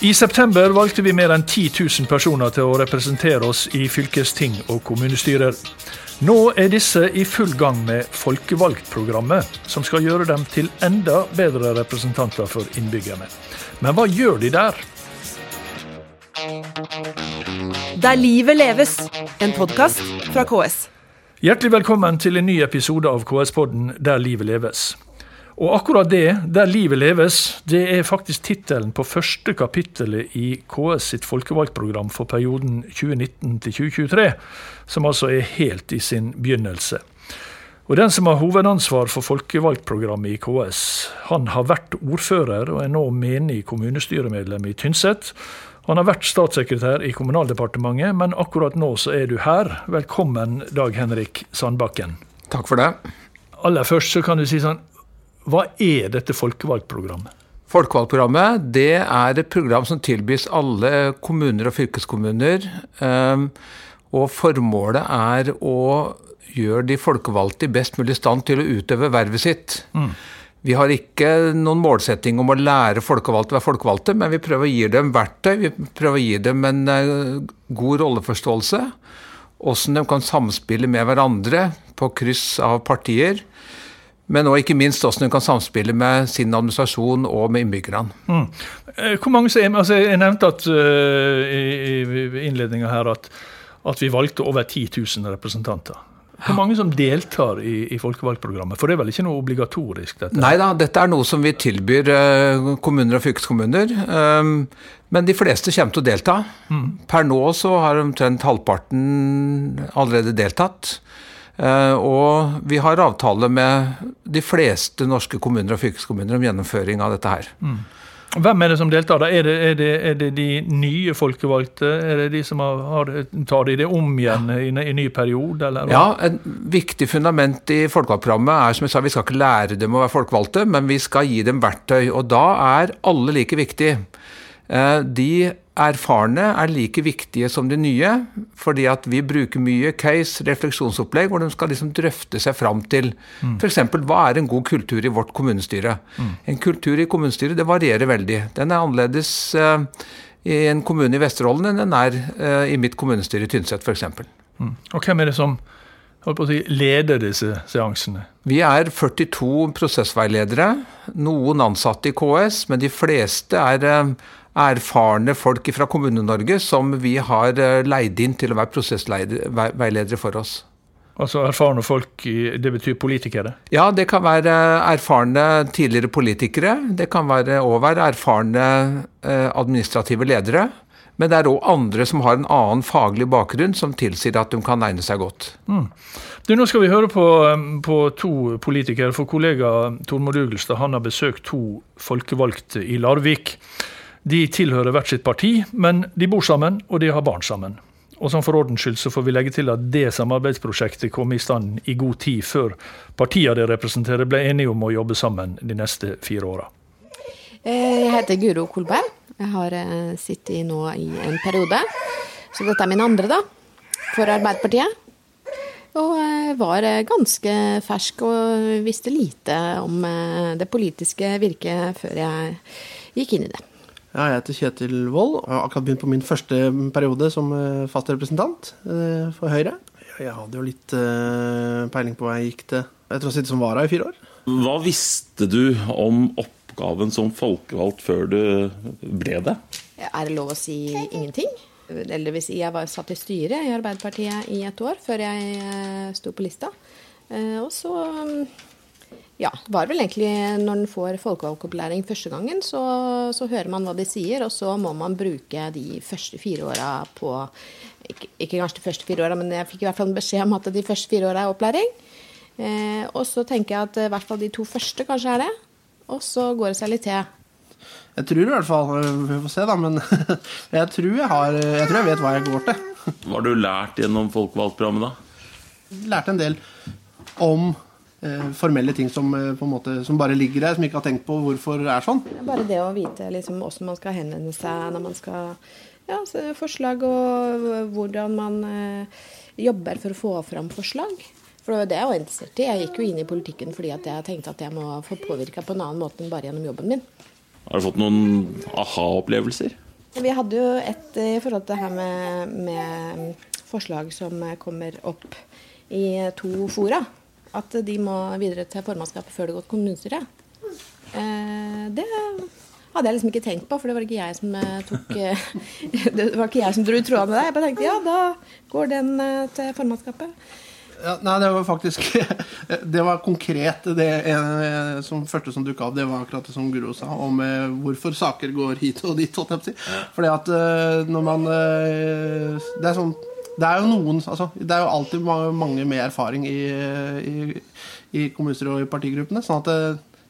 I september valgte vi mer enn 10 000 personer til å representere oss i fylkesting og kommunestyrer. Nå er disse i full gang med Folkevalgtprogrammet, som skal gjøre dem til enda bedre representanter for innbyggerne. Men hva gjør de der? Der livet leves, en podkast fra KS. Hjertelig velkommen til en ny episode av KS-podden Der livet leves. Og akkurat det, Der livet leves, det er faktisk tittelen på første kapittelet i KS sitt folkevalgtprogram for perioden 2019 til 2023, som altså er helt i sin begynnelse. Og Den som har hovedansvar for folkevalgtprogrammet i KS, han har vært ordfører og er nå menig kommunestyremedlem i Tynset. Han har vært statssekretær i Kommunaldepartementet, men akkurat nå så er du her. Velkommen, Dag Henrik Sandbakken. Takk for det. Aller først så kan du si sånn, hva er dette folkevalgtprogrammet? Folkevalgtprogrammet det er et program som tilbys alle kommuner og fylkeskommuner. Ehm, og formålet er å gjøre de folkevalgte i best mulig stand til å utøve vervet sitt. Mm. Vi har ikke noen målsetting om å lære folkevalgte å være folkevalgte, men vi prøver å gi dem verktøy, vi prøver å gi dem en eh, god rolleforståelse. Hvordan de kan samspille med hverandre på kryss av partier. Men òg ikke minst hvordan hun kan samspille med sin administrasjon og med innbyggerne. Mm. Eh, hvor mange som er, altså Jeg nevnte at, uh, i, i innledninga her at, at, vi valgte over 10 000 representanter. Hvor mange som deltar i, i folkevalgtprogrammet? For det er vel ikke noe obligatorisk? dette? Nei da, dette er noe som vi tilbyr uh, kommuner og fylkeskommuner. Um, men de fleste kommer til å delta. Mm. Per nå så har omtrent halvparten allerede deltatt. Eh, og vi har avtale med de fleste norske kommuner og fylkeskommuner om gjennomføring av dette her. Mm. Hvem er det som deltar? da? Er det, er, det, er det, de nye folkevalgte? Er det de som har, har, Tar de det om igjen i, i ny periode? Eller? Ja, En viktig fundament i folkevalgtprogrammet er som jeg sa, vi skal ikke lære dem å være folkevalgte, men vi skal gi dem verktøy. Og da er alle like viktige. Eh, de erfarne er like viktige som de nye, fordi at vi bruker mye case, refleksjonsopplegg, hvor de skal liksom drøfte seg fram til mm. f.eks. hva er en god kultur i vårt kommunestyre. Mm. En kultur i kommunestyret det varierer veldig. Den er annerledes uh, i en kommune i Vesterålen enn den er uh, i mitt kommunestyre i Tynset f.eks. Mm. Og hvem er det som på å si, leder disse seansene? Vi er 42 prosessveiledere. Noen ansatte i KS, men de fleste er uh, erfarne folk fra Kommune-Norge som vi har eh, leid inn til å være prosessveiledere for oss. Altså erfarne folk, det betyr politikere? Ja, det kan være erfarne tidligere politikere. Det kan være òg være erfarne eh, administrative ledere. Men det er òg andre som har en annen faglig bakgrunn som tilsier at de kan egne seg godt. Mm. Du, nå skal vi høre på, på to politikere. For kollega Tormod Ugelstad han har besøkt to folkevalgte i Larvik. De tilhører hvert sitt parti, men de bor sammen, og de har barn sammen. Og som For ordens skyld så får vi legge til at det samarbeidsprosjektet kom i stand i god tid før partiene de representerer ble enige om å jobbe sammen de neste fire åra. Eh, jeg heter Guro Kolberg. Jeg har eh, sittet nå i en periode. Så dette er min andre, da, for Arbeiderpartiet. Og eh, var ganske fersk og visste lite om det politiske virket før jeg gikk inn i det. Ja, jeg heter Kjetil Wold og har akkurat begynt på min første periode som eh, fast representant eh, for Høyre. Jeg hadde jo litt eh, peiling på hva jeg gikk til etter å ha sittet som vara i fire år. Hva visste du om oppgaven som folkevalgt før du ble det? Er det lov å si ingenting? Eller hvis jeg var satt i styret i Arbeiderpartiet i et år før jeg sto på lista. Og så ja, det var vel egentlig når en får folkevalgtopplæring første gangen, så, så, hører man hva de sier, og så må man bruke de første fire åra på ikke, ikke, kanskje de første fire åra, men jeg fikk i hvert fall beskjed om at de første fire åra er opplæring. Eh, og så tenker jeg at i hvert fall de to første kanskje er det. Og så går det seg litt til. Jeg tror i hvert fall Vi får se, da. Men jeg tror jeg, har, jeg tror jeg vet hva jeg går til. Hva har du lært gjennom folkevalgtprogrammet, da? Lærte en del om Eh, formelle ting som, eh, måte, som, bare ligger der, som ikke har tenkt på hvorfor det er sånn. Bare det å vite liksom, hvordan man skal henvende seg når man skal ja, forslag, og hvordan man eh, jobber for å få fram forslag. For det var det jeg var interessert i. Jeg gikk jo inn i politikken fordi jeg tenkte at jeg må få påvirka på en annen måte enn bare gjennom jobben min. Har du fått noen aha-opplevelser? Vi hadde jo et i forhold til det her med, med forslag som kommer opp i to fora. At de må videre til formannskapet før det går til kommunestyret. Eh, det hadde jeg liksom ikke tenkt på, for det var ikke jeg som eh, tok eh, Det var ikke jeg som dro ut trådene der. Jeg bare tenkte ja, da går den til formannskapet. Ja, nei, det var faktisk Det var konkret det ene som første som dukka opp. Det var akkurat det som Guro sa, om eh, hvorfor saker går hit og dit. holdt jeg på å si. Fordi at eh, når man eh, Det er sånn det er jo noen altså, Det er jo alltid mange med erfaring i, i, i kommunestyret og i partigruppene. Sånn at det,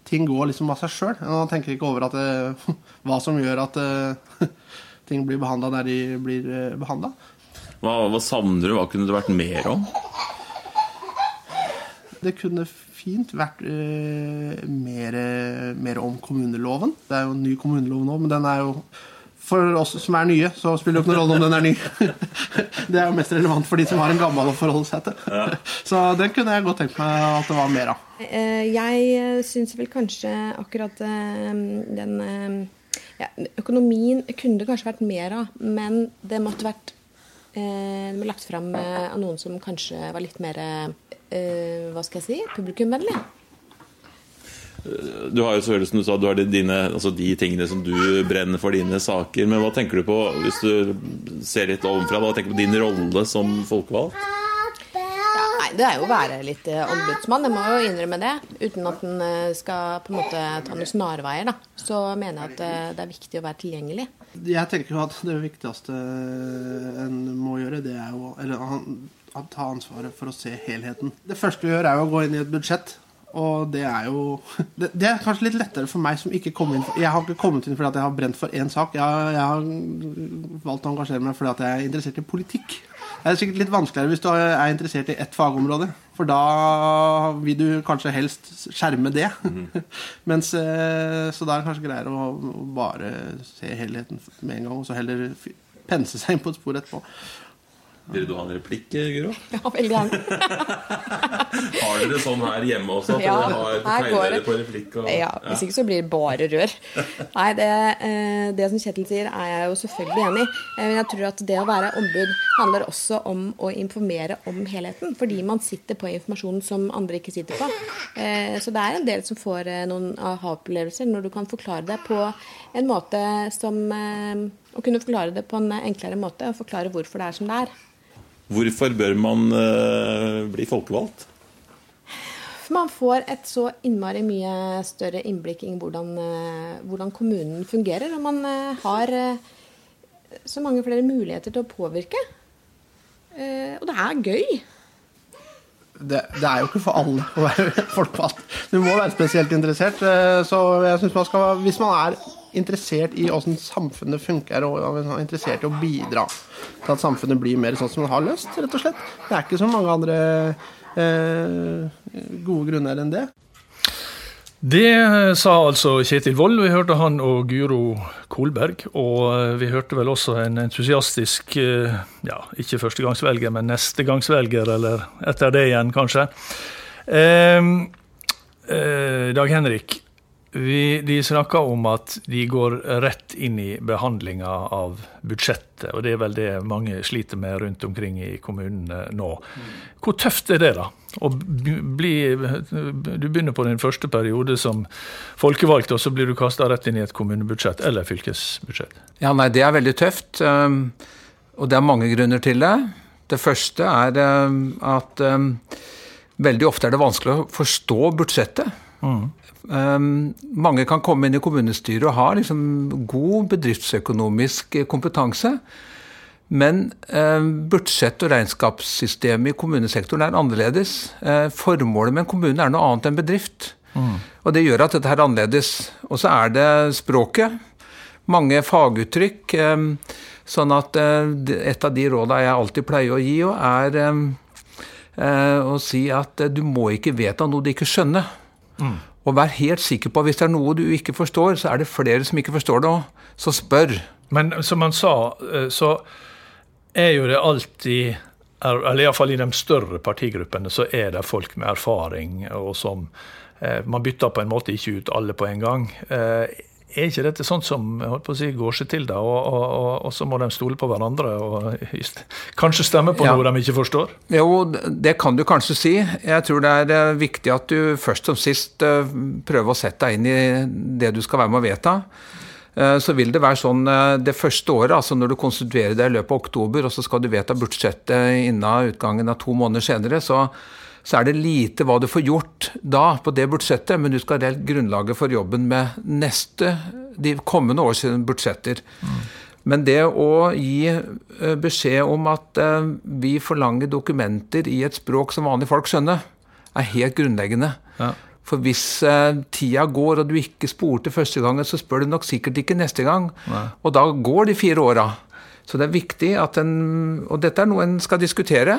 ting går liksom av seg sjøl. Man tenker ikke over at det, hva som gjør at det, ting blir behandla der de blir behandla. Hva, hva savner du? Hva kunne det vært mer om? Det kunne fint vært uh, mer, mer om kommuneloven. Det er jo en ny kommunelov nå, men den er jo for oss som er nye, så spiller det ikke noen rolle om den er ny. Det er jo mest relevant for de som har en gammel å forholde seg til. Så den kunne jeg godt tenkt meg at det var mer av. Eh, Jeg syns vel kanskje akkurat eh, den eh, ja, Økonomien kunne det kanskje vært mer av, men det måtte vært eh, det ble lagt fram eh, av noen som kanskje var litt mer eh, Hva skal jeg si publikumvennlig. Du har jo selvfølgelig, som du sa, du har de, dine, altså de tingene som du brenner for, dine saker. Men hva tenker du på, hvis du ser litt ovenfra, hva tenker du på din rolle som folkevalgt? Nei, det er jo å være litt eh, ombudsmann, jeg må jo innrømme det. Uten at en eh, skal på en måte ta noen snarveier, da. Så mener jeg at eh, det er viktig å være tilgjengelig. Jeg tenker jo at det viktigste en må gjøre, det er jo Eller han- å ta ansvaret for å se helheten. Det første vi gjør, er jo å gå inn i et budsjett. Og det er jo det, det er kanskje litt lettere for meg som ikke kom inn Jeg har ikke kommet inn fordi at jeg har brent for én sak. Jeg, har- jeg har valgt å engasjere meg fordi at jeg er interessert i politikk. Det er sikkert litt vanskeligere hvis du er interessert i ett fagområde. For da vil du kanskje helst skjerme det. Mens, eh, så da er det kanskje greiere å bare se helheten med en gang, og så heller pense seg inn på et spor etterpå. Vil du ha en replikk, Guro? Ja, veldig gjerne. Har dere sånn her hjemme også? At Ja, dere har på replikk? Og, Ja, Hvis ikke så blir det bare rør. Nei, det, eh, det som Kjetil sier, er jeg jo selvfølgelig enig i. Eh, Men jeg tror at det å være ombud handler også om å informere om helheten. Fordi man sitter på informasjon som andre ikke sitter på. Eh, Så det er en del som får noen aha-opplevelser når du kan forklare det på en måte som Å kunne forklare det på en enklere måte, og forklare hvorfor det er som det er. Hvorfor bør man eh, bli folkevalgt? Man får et så innmari mye større innblikk i hvordan, eh, hvordan kommunen fungerer. Og man eh, har så mange flere muligheter til å påvirke. Eh, Og det er gøy. det, det er jo ikke for alle å være folkevalgt. Du må være spesielt interessert. Så jeg synes man skal, hvis man er interessert i hvordan samfunnet funker, og er interessert i å bidra til at samfunnet blir mer sånn som det har lyst, rett og slett Det er ikke så mange andre eh, gode grunner enn det. Det sa altså Kjetil Wold. Vi hørte han og Guro Kolberg. Og vi hørte vel også en entusiastisk, eh, ja, ikke førstegangsvelger, men nestegangsvelger, eller etter det igjen, kanskje. Eh, eh, Dag Henrik, vi, de snakker om at de går rett inn i behandlinga av budsjettet, og det er vel det mange sliter med rundt omkring i kommunene nå. Hvor tøft er det, da? Bli, du begynner på din første periode som folkevalgt, og så blir du kasta rett inn i et kommunebudsjett eller fylkesbudsjett. Ja, nei, det er veldig tøft. um, Og det er mange grunner til det. Det første er um, at um, veldig ofte er det vanskelig å forstå budsjettet. Um, mange kan komme inn i kommunestyret og ha liksom, god bedriftsøkonomisk kompetanse. Men eh, budsjett- og regnskapssystemet i kommunesektoren er annerledes. Eh, formålet med en kommune er noe annet enn bedrift. Og det gjør at dette er annerledes. Og så er det språket. Mange faguttrykk. Eh, sånn at eh, et av de råda jeg alltid pleier å gi, er eh, eh, å si at eh, du må ikke vedta noe du ikke skjønner. Og vær helt sikker på at hvis det er noe du ikke forstår, så er det flere som ikke forstår det òg. Så spør. Men som han sa, eh, så er jo det alltid er- Eller iallfall i de større partigruppene så er det folk med erfaring, og som eh, Man bytter på en måte ikke ut alle på en gang. Er ikke dette sånt som holdt på å si, går seg til, da? Og, og, og, og så må de stole på hverandre og kanskje stemme på Ja. noe de ikke forstår? Jo, det kan du kanskje si. Jeg tror det er eh, viktig at du først som sist eh, prøver å sette deg inn i det du skal være med å vedta. Eh, Så vil det være sånn det første året, altså når du konstituerer deg i løpet av oktober, og så skal du vedta budsjettet innen utgangen av to måneder senere, så, så er det lite hva du får gjort da på det budsjettet, men du skal ha delt grunnlaget for jobben med neste, de kommende års budsjetter. Men det å gi eh, beskjed om at eh, vi forlanger dokumenter i et språk som vanlige folk skjønner, er helt grunnleggende. Ja. For hvis eh, tida går og du ikke spurte første gangen, så spør du nok sikkert ikke neste gang. Og da går de fire åra. Så det er viktig at en Og dette er noe en skal diskutere.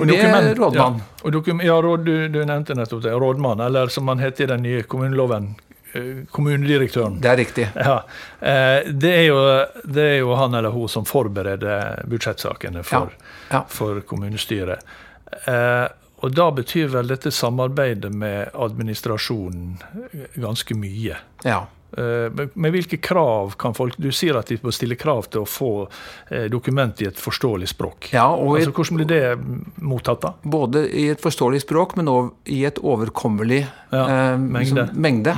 Og det er rådmann. Ja, ja råd, du, du nevnte nettopp det. Rådmann, eller som han heter i den nye kommuneloven, eh, kommunedirektøren. Det er riktig. Ja, eh, det er, jo, det er jo han eller hun som forbereder budsjettsakene for, Ja, ja. for kommunestyret. Eh, og da betyr vel dette samarbeidet med administrasjonen ganske mye. Ja. Eh, Men hvilke krav kan folk Du sier at de må stille krav til å få eh, dokument i et forståelig språk. Ja, altså, hvordan blir det mottatt, da? Både i et forståelig språk, men òg i et overkommelig Ja, eh, mengde. liksom, mengde.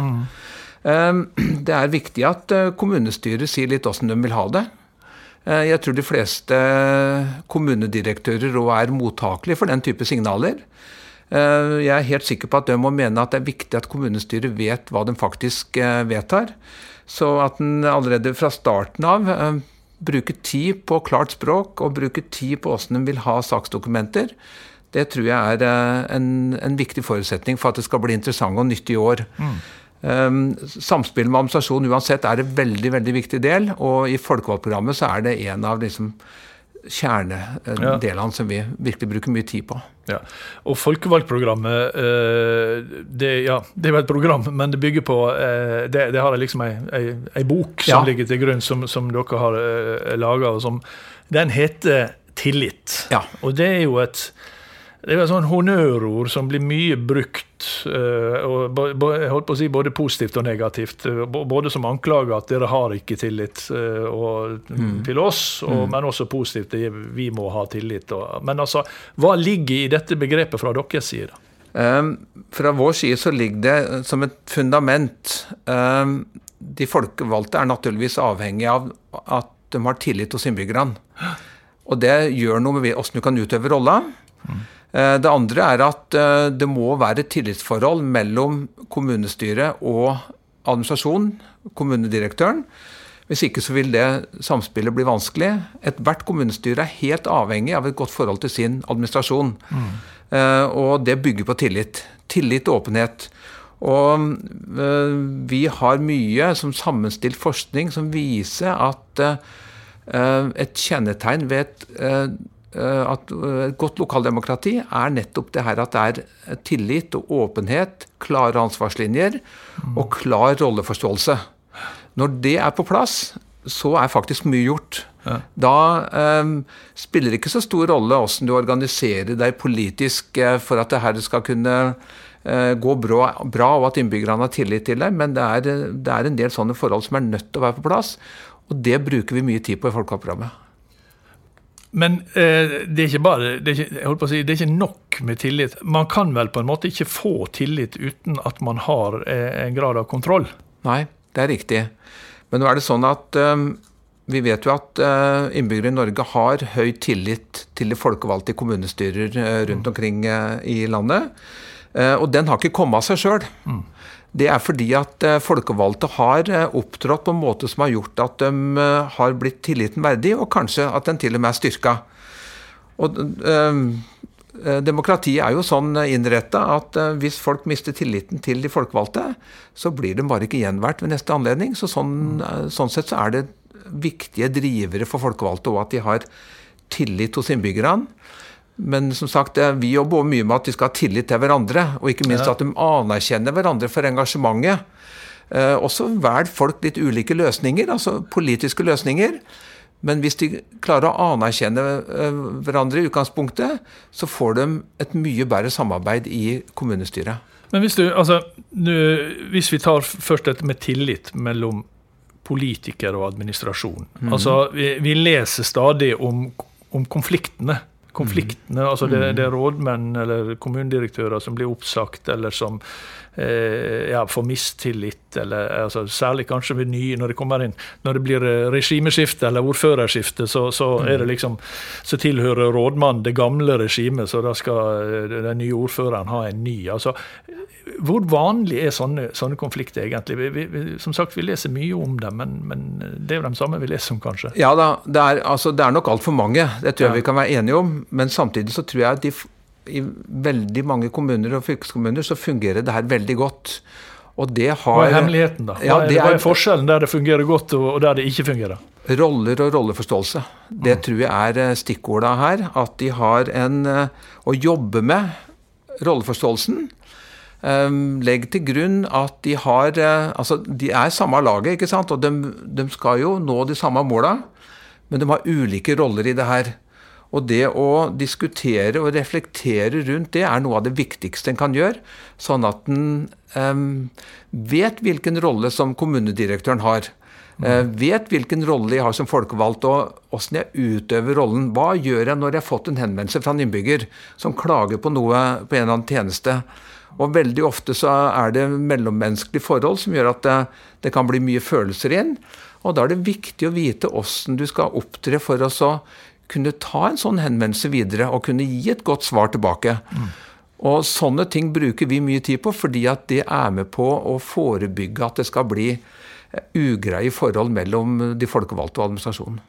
Eh, det er viktig at eh, kommunestyret sier litt åssen de vil ha det. Eh, jeg tror de fleste kommunedirektører òg er mottakelige for den type signaler. Eh, jeg er helt sikker på at de må mene at det er viktig at kommunestyret vet hva de faktisk eh, vedtar. Så at en allerede fra starten av eh, bruker tid på klart språk og bruker tid på åssen en vil ha saksdokumenter, det tror jeg er en, en viktig forutsetning for at det skal bli interessant og nyttig i år. Um, samspill med administrasjonen uansett er en veldig veldig viktig del, og i folkevalgtprogrammet så er det en av liksom, kjernedelene som vi virkelig bruker mye tid på. Ja. Og folkevalgtprogrammet, eh, det, ja, det er jo et program, men det bygger på eh, Det, det har liksom ei, ei, ei bok som Ja. ligger til grunn, som, som dere har eh, laga. Den heter Tillit. Ja. Og det er jo et det er et sånn honnørord som blir mye brukt, eh, og jeg holdt på å si både positivt og negativt. eh, Både som anklager at dere har ikke tillit og, mm. til oss, og, men også positivt at vi må ha tillit. Og, men altså, hva ligger i dette begrepet fra deres side? Um, fra vår side så ligger det eh, som et fundament. Um, de folkevalgte er naturligvis avhengig av at de har tillit hos innbyggerne. Og det gjør noe med åssen du kan utøve rolla. Eh, Det andre er at eh, det må være et tillitsforhold mellom kommunestyret og administrasjonen, kommunedirektøren. Hvis ikke så vil det samspillet bli vanskelig. Ethvert kommunestyre er helt avhengig av et godt forhold til sin administrasjon. Mm. Og det bygger på tillit. Tillit og åpenhet. Og eh, vi har mye som sammenstilt forskning som viser at eh, et kjennetegn ved et, eh, eh, at eh, et godt lokaldemokrati er nettopp det her at det er tillit og åpenhet, klare ansvarslinjer og klar rolleforståelse. Når det er på plass, så er faktisk mye gjort. Da eh, spiller det ikke så stor rolle hvordan du organiserer deg politisk eh, for at det her skal kunne eh, gå bra, bra, og at innbyggerne har tillit til deg, men det er, det er en del sånne forhold som er nødt til å være på plass. Og det bruker vi mye tid på i Folkevalgtprogrammet. Men eh, det er ikke bare det er ikke, jeg holdt på å si, det er ikke nok med tillit. Man kan vel på en måte ikke få tillit uten at man har eh, en grad av kontroll? Nei, det er riktig. Men nå er det sånn at eh, vi vet jo at eh, innbyggere i Norge har høy tillit til de folkevalgte i kommunestyrer eh, rundt omkring eh, i landet. Eh, og den har ikke kommet av seg sjøl. Det er fordi at eh, folkevalgte har eh, opptrådt på en måte som har gjort at de eh, har blitt tilliten verdig, og kanskje at den til og med er styrka. Og eh, Demokratiet er jo sånn innretta at hvis folk mister tilliten til de folkevalgte, så blir de bare ikke gjenvalgt ved neste anledning. Så sånn, sånn sett så er det viktige drivere for folkevalgte òg at de har tillit hos innbyggerne. Men som sagt, vi jobber mye med at de skal ha tillit til hverandre, og ikke minst at de anerkjenner hverandre for engasjementet. Eh, også velg folk litt ulike løsninger, altså politiske løsninger. Men hvis de klarer å anerkjenne eh, hverandre i utgangspunktet, så får de et mye bedre samarbeid i kommunestyret. Men hvis, du, altså, nu, hvis vi tar først dette med tillit mellom politikere og administrasjon. Mm. Altså, vi, vi, leser stadig om, om konfliktene. Konfliktene, mm. altså det, det, er rådmenn eller kommunedirektører som blir oppsagt, eller som ja, får mistillit, eller altså, særlig kanskje ved nye, når det kommer inn Når det blir eh, regimeskifte eller ordførerskifte, så, så mm. er det liksom så tilhører rådmannen det gamle regimet, så da skal eh, den nye ordføreren ha en ny. altså hvor vanlig er sånne, sånne konflikter egentlig? Vi, vi, som sagt, vi leser mye om dem, men, men, det er jo de samme vi leser om, kanskje? Ja da, det er, altså, det er nok altfor mange. Det tror jeg ja. vi kan være enige om. Men samtidig så tror jeg at de, i veldig mange kommuner og fylkeskommuner så fungerer det her veldig godt. Og det har, Hva er hemmeligheten, da? Hva, ja, er, hva er, forskjellen der det fungerer godt og der det ikke fungerer? Roller og rolleforståelse. Det mm. tror jeg er eh, stikkorda her. At de har en eh, Å jobbe med rolleforståelsen Ehm, legg til grunn at de har eh, Altså, de er samme laget, ikke sant? Og de, de skal jo nå de samme måla, men de har ulike roller i det her. Og det å diskutere og reflektere rundt det er noe av det viktigste en kan gjøre. Sånn at en um, vet hvilken rolle som kommunedirektøren har. Uh, vet hvilken rolle jeg har som folkevalgt, og åssen jeg utøver rollen. Hva gjør jeg når jeg har fått en henvendelse fra en innbygger som klager på noe på en eller annen tjeneste? Og veldig ofte så er det mellommenneskelige forhold som gjør at det, det, kan bli mye følelser inn. Og da er det viktig å vite åssen du skal opptre for å så kunne ta en sånn henvendelse videre og kunne gi et godt svar tilbake. Mm. Og sånne ting bruker vi mye tid på, fordi at det er med på å forebygge at det skal bli eh, ugreie forhold mellom de folkevalgte og administrasjonen.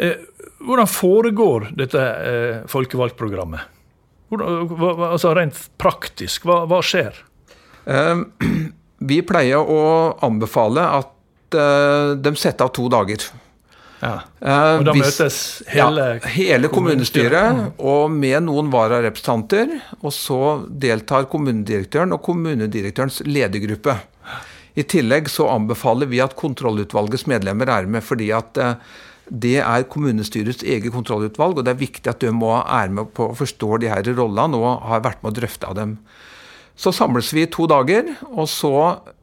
Eh, hvordan foregår dette eh, folkevalgtprogrammet? altså Rent praktisk, hva, hva skjer? Vi pleier å anbefale at de setter av to dager. Ja. Eh, og Da Hvis, møtes hele, ja, hele kommunestyret, mm. og med noen vararepresentanter. Og så deltar kommunedirektøren og kommunedirektørens ledergruppe. I tillegg så anbefaler vi at kontrollutvalgets medlemmer er med, fordi at uh, det er kommunestyrets eget kontrollutvalg, og det er viktig at de må være med på å forstå de her rollene og har vært med å drøfte av dem. Så samles vi i to dager, og så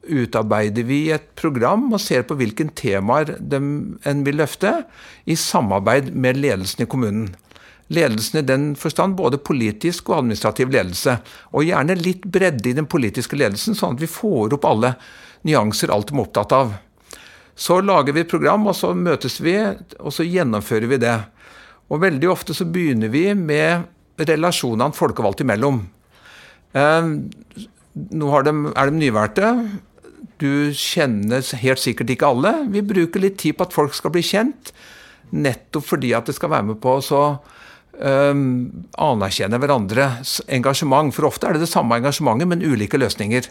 utarbeider vi et program og ser på hvilke temaer en vil løfte, i samarbeid med ledelsen i kommunen. Ledelsen i den forstand både politisk og administrativ ledelse. Og gjerne litt bredde i den politiske ledelsen, sånn at vi får opp alle nyanser, alt de er opptatt av. Så lager vi et program, og så møtes vi, og så gjennomfører vi det. Og veldig ofte så begynner vi med relasjonene folkevalgte imellom. Eh, nå de, er de nyvalgte. Du kjenner helt sikkert ikke alle. Vi bruker litt tid på at folk skal bli kjent, nettopp fordi at det skal være med på å um, anerkjenne hverandres engasjement. For ofte er det det samme engasjementet, men ulike løsninger.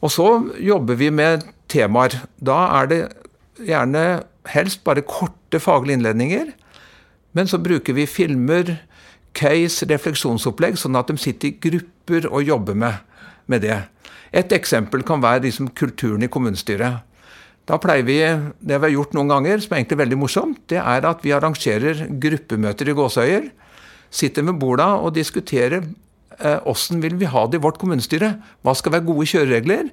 Og så jobber vi med temaer. Da er det gjerne helst bare korte faglige innledninger. Men så bruker vi filmer, case, refleksjonsopplegg, sånn at de sitter i grupper og jobber med, med det. Et eksempel kan være liksom kulturen i kommunestyret. Da pleier vi, Det vi har gjort noen ganger, som er egentlig veldig morsomt, det er at vi arrangerer gruppemøter i Gåsøyer. Sitter med borda og diskuterer åssen eh, vil vi ha det i vårt kommunestyre. Hva skal være gode kjøreregler?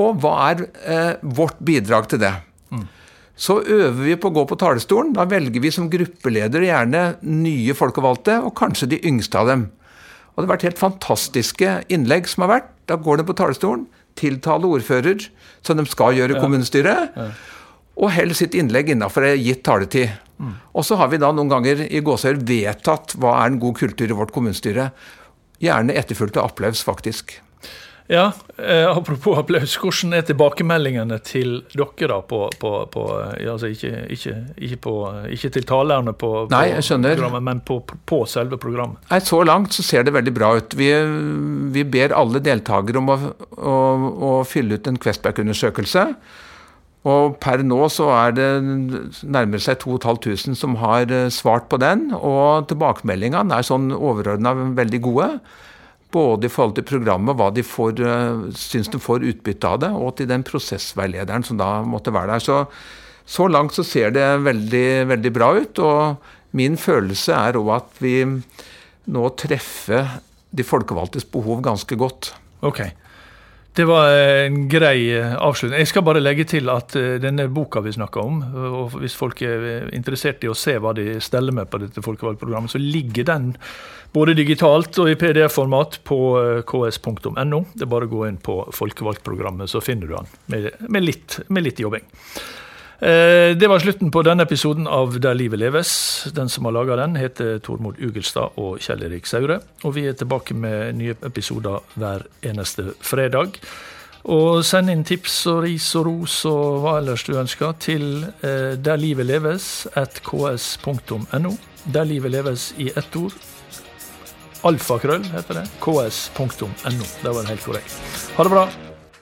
Og hva er eh, vårt bidrag til det? Mm. Så øver vi på å gå på talerstolen. Da velger vi som gruppeleder gjerne nye folkevalgte, og kanskje de yngste av dem. Og det har vært helt fantastiske innlegg som har vært. Da går de på talerstolen, tiltaler ordfører, som de skal gjøre i kommunestyret, ja. og holder sitt innlegg innafor gitt taletid. Mm. Og så har vi da noen ganger i gåsehør vedtatt hva er en god kultur i vårt kommunestyre. Gjerne etterfulgt av applaus, faktisk. Ja, eh, Apropos applaus, hvordan er tilbakemeldingene til dere da på, på, på altså ikke, ikke, ikke, på, ikke, til talerne på, Nei, programmet, men på, på, selve programmet? Nei, Så langt så ser det veldig bra ut. Vi, vi ber alle deltakere om å, å, å fylle ut en Questback-undersøkelse. Og per nå så er det nærmere seg 2500 som har eh, svart på den. Og tilbakemeldingene er sånn overordna veldig gode. Både i forhold til programmet, hva de får, uh, syns de får utbytte av det, og til den prosessveilederen som da måtte være der. Så, så langt så ser det veldig, veldig bra ut. Og min følelse er òg at vi nå treffer de folkevalgtes behov ganske godt. Ok. Det var en grei eh, avslutning. Jeg skal bare legge til at eh, denne boka vi snakker om, og hvis folk er interessert i å se hva de steller med på dette folkevalgprogrammet, så ligger den både digitalt og i PDF-format på eh, ks.no. Det er bare å gå inn på folkevalgprogrammet, så finner du den med, litt, med litt jobbing. Eh, det var slutten på denne episoden av Der livet leves. Den som har laga den, heter Tormod Ugelstad og Kjell Erik Saure. Og vi er tilbake med nye episoder hver eneste fredag. Og send inn tips og ris og ros og hva ellers du ønsker til eh, der livet leves at ks.no. Der livet leves i ett ord. Alfakrøll heter det. ks.no. Det var helt korrekt. Ha det bra.